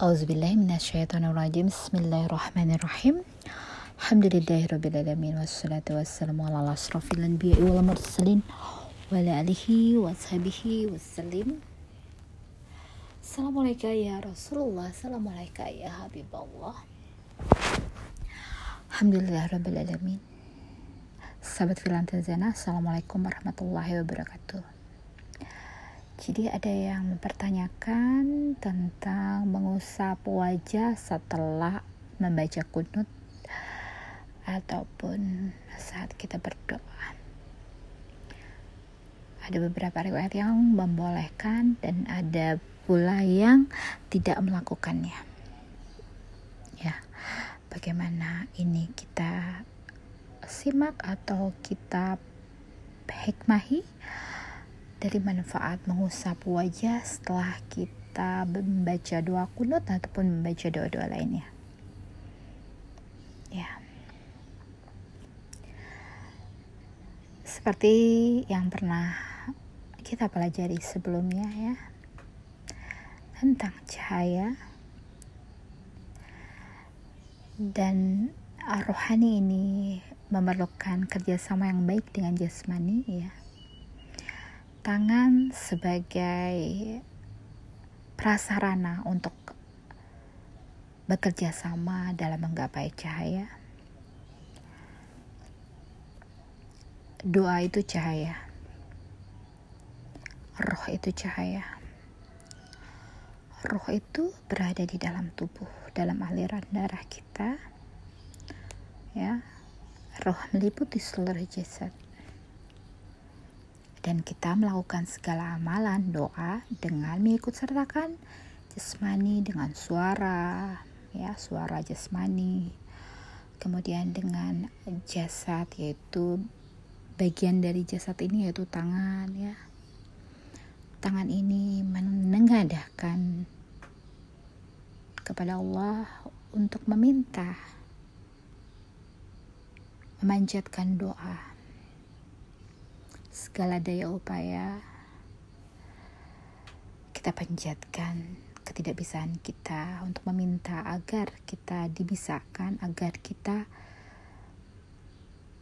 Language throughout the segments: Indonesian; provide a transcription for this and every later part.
Auzubillahiminasyaitonirrajim Bismillahirrahmanirrahim. Alhamdulillahirrabbilalamin. Wassalatu wassalamu ala asrafil anbiya wal mursalin Wa ala alihi wa sahbihi wassalim. Assalamualaikum ya Rasulullah. Assalamualaikum ya Habibullah. Alhamdulillah Rabbil Alamin Sahabat Filantin Zena Assalamualaikum warahmatullahi wabarakatuh jadi ada yang mempertanyakan tentang mengusap wajah setelah membaca kunut ataupun saat kita berdoa. Ada beberapa riwayat yang membolehkan dan ada pula yang tidak melakukannya. Ya, bagaimana ini kita simak atau kita hikmahi? Dari manfaat mengusap wajah setelah kita membaca doa kunut ataupun membaca doa-doa lainnya. Ya. Seperti yang pernah kita pelajari sebelumnya ya. Tentang cahaya dan rohani ini memerlukan kerjasama yang baik dengan jasmani ya tangan sebagai prasarana untuk bekerja sama dalam menggapai cahaya. Doa itu cahaya. Roh itu cahaya. Roh itu berada di dalam tubuh, dalam aliran darah kita. Ya. Roh meliputi seluruh jasad dan kita melakukan segala amalan doa dengan mengikut sertakan jasmani dengan suara ya suara jasmani. Kemudian dengan jasad yaitu bagian dari jasad ini yaitu tangan ya. Tangan ini menengadahkan kepada Allah untuk meminta memanjatkan doa segala daya upaya kita panjatkan ketidakbisaan kita untuk meminta agar kita dibisakan, agar kita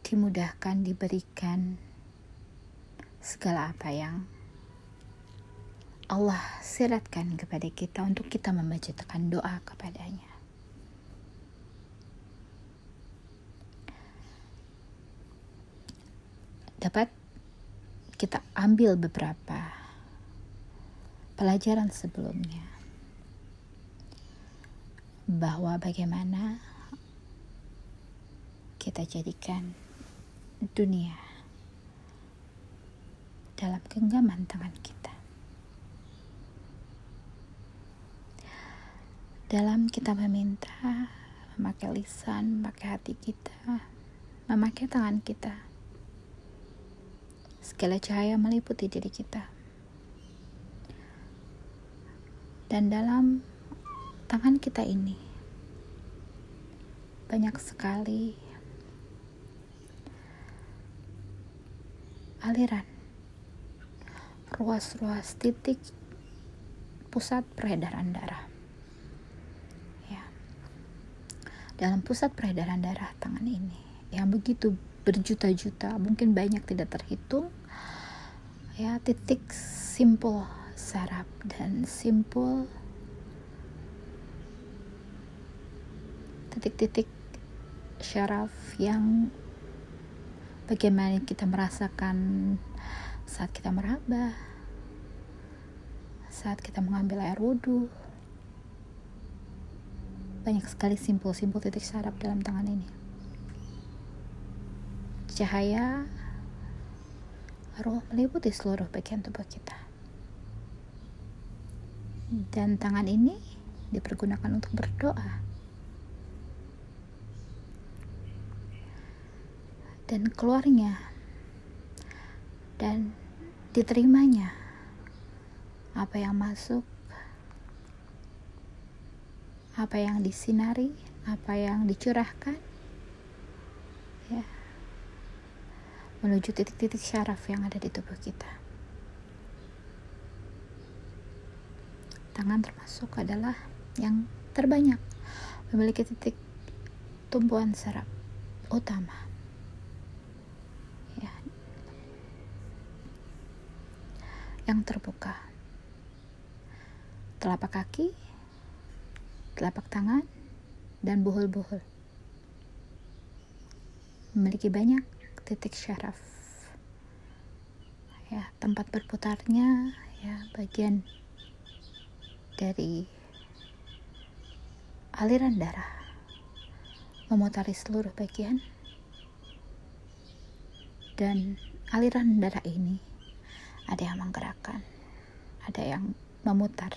dimudahkan, diberikan segala apa yang Allah siratkan kepada kita untuk kita membacakan doa kepadanya. Dapat kita ambil beberapa pelajaran sebelumnya bahwa bagaimana kita jadikan dunia dalam genggaman tangan kita. Dalam kita meminta, memakai lisan, memakai hati kita, memakai tangan kita segala cahaya meliputi diri kita. Dan dalam tangan kita ini banyak sekali aliran ruas-ruas titik pusat peredaran darah. Ya. Dalam pusat peredaran darah tangan ini yang begitu berjuta-juta, mungkin banyak tidak terhitung. Ya, titik simpul saraf dan simpul titik-titik syaraf yang bagaimana kita merasakan saat kita meraba, saat kita mengambil air wudhu. Banyak sekali simpul-simpul titik saraf dalam tangan ini cahaya meliputi seluruh bagian tubuh kita. Dan tangan ini dipergunakan untuk berdoa. Dan keluarnya dan diterimanya apa yang masuk, apa yang disinari, apa yang dicurahkan, ya menuju titik-titik syaraf yang ada di tubuh kita. Tangan termasuk adalah yang terbanyak memiliki titik tumpuan saraf utama. Ya. Yang terbuka. Telapak kaki telapak tangan dan buhul-buhul. Memiliki banyak titik syaraf. Ya tempat berputarnya ya bagian dari aliran darah. Memutari seluruh bagian. Dan aliran darah ini ada yang menggerakkan ada yang memutar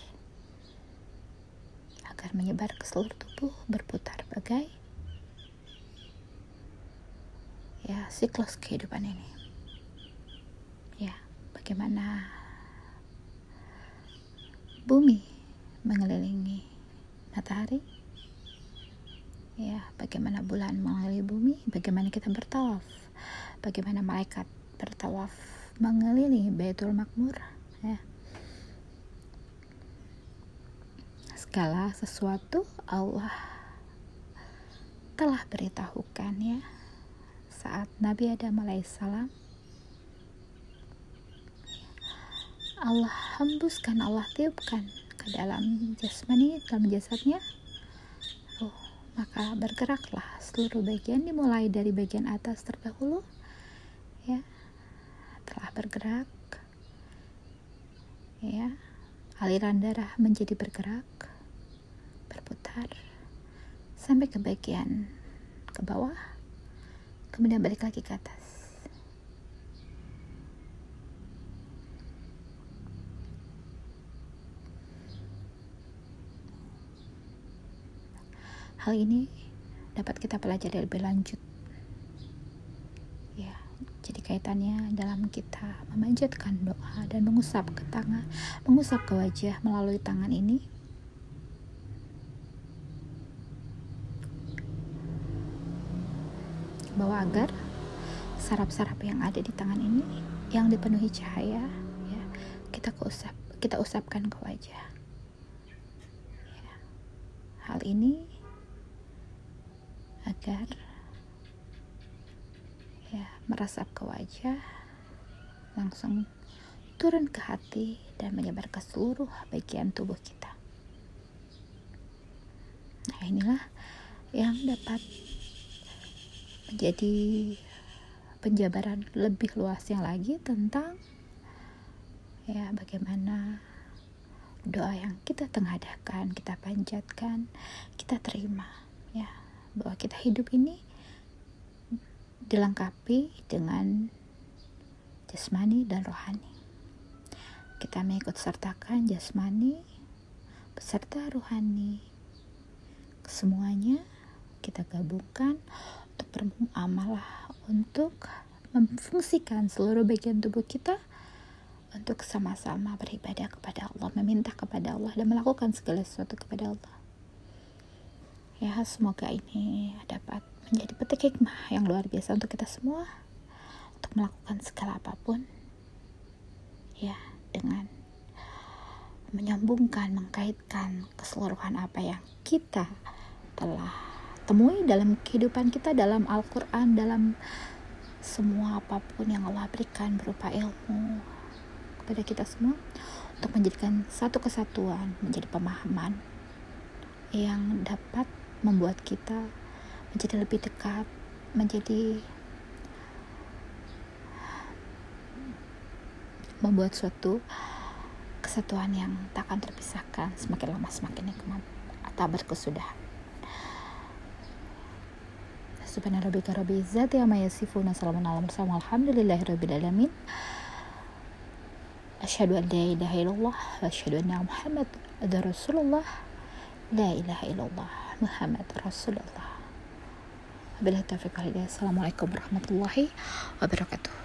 agar menyebar ke seluruh tubuh berputar bagai ya siklus kehidupan ini. Ya bagaimana bumi mengelilingi matahari? Ya bagaimana bulan mengelilingi bumi? Bagaimana kita bertawaf? Bagaimana malaikat bertawaf mengelilingi Baitul Makmur? Ya. Segala sesuatu Allah telah beritahukan ya saat Nabi Adam alaihissalam. Allah hembuskan Allah tiupkan ke dalam jasmani dalam jasadnya. Maka bergeraklah seluruh bagian dimulai dari bagian atas terdahulu ya. Telah bergerak ya. Aliran darah menjadi bergerak berputar sampai ke bagian ke bawah kemudian balik lagi ke atas Hal ini dapat kita pelajari lebih lanjut. Ya, jadi kaitannya dalam kita memanjatkan doa dan mengusap ke tangan, mengusap ke wajah melalui tangan ini bahwa agar sarap-sarap yang ada di tangan ini yang dipenuhi cahaya ya kita usap kita usapkan ke wajah ya. hal ini agar ya merasap ke wajah langsung turun ke hati dan menyebar ke seluruh bagian tubuh kita. Nah, inilah yang dapat menjadi penjabaran lebih luasnya lagi tentang ya bagaimana doa yang kita tengadahkan, kita panjatkan, kita terima ya bahwa kita hidup ini dilengkapi dengan jasmani dan rohani. Kita mengikut sertakan jasmani beserta rohani. Semuanya kita gabungkan bermuamalah untuk memfungsikan seluruh bagian tubuh kita untuk sama-sama beribadah kepada Allah, meminta kepada Allah dan melakukan segala sesuatu kepada Allah. Ya semoga ini dapat menjadi petik hikmah yang luar biasa untuk kita semua untuk melakukan segala apa pun ya dengan menyambungkan mengkaitkan keseluruhan apa yang kita telah temui dalam kehidupan kita dalam Al-Quran dalam semua apa pun yang Allah berikan berupa ilmu kepada kita semua untuk menjadikan satu kesatuan menjadi pemahaman yang dapat membuat kita menjadi lebih dekat, menjadi membuat suatu kesatuan yang tak akan terpisahkan semakin lama semakin nikmat atau berkesudahan. سبحان ربك رب العزة عما يصفون سلام على المرسلين والحمد لله رب العالمين. أشهد أن لا إله إلا الله وأشهد أن محمد رسول الله. لا إله إلا الله محمد رسول الله. بالله التوفيق والهداية. السلام عليكم ورحمة الله وبركاته.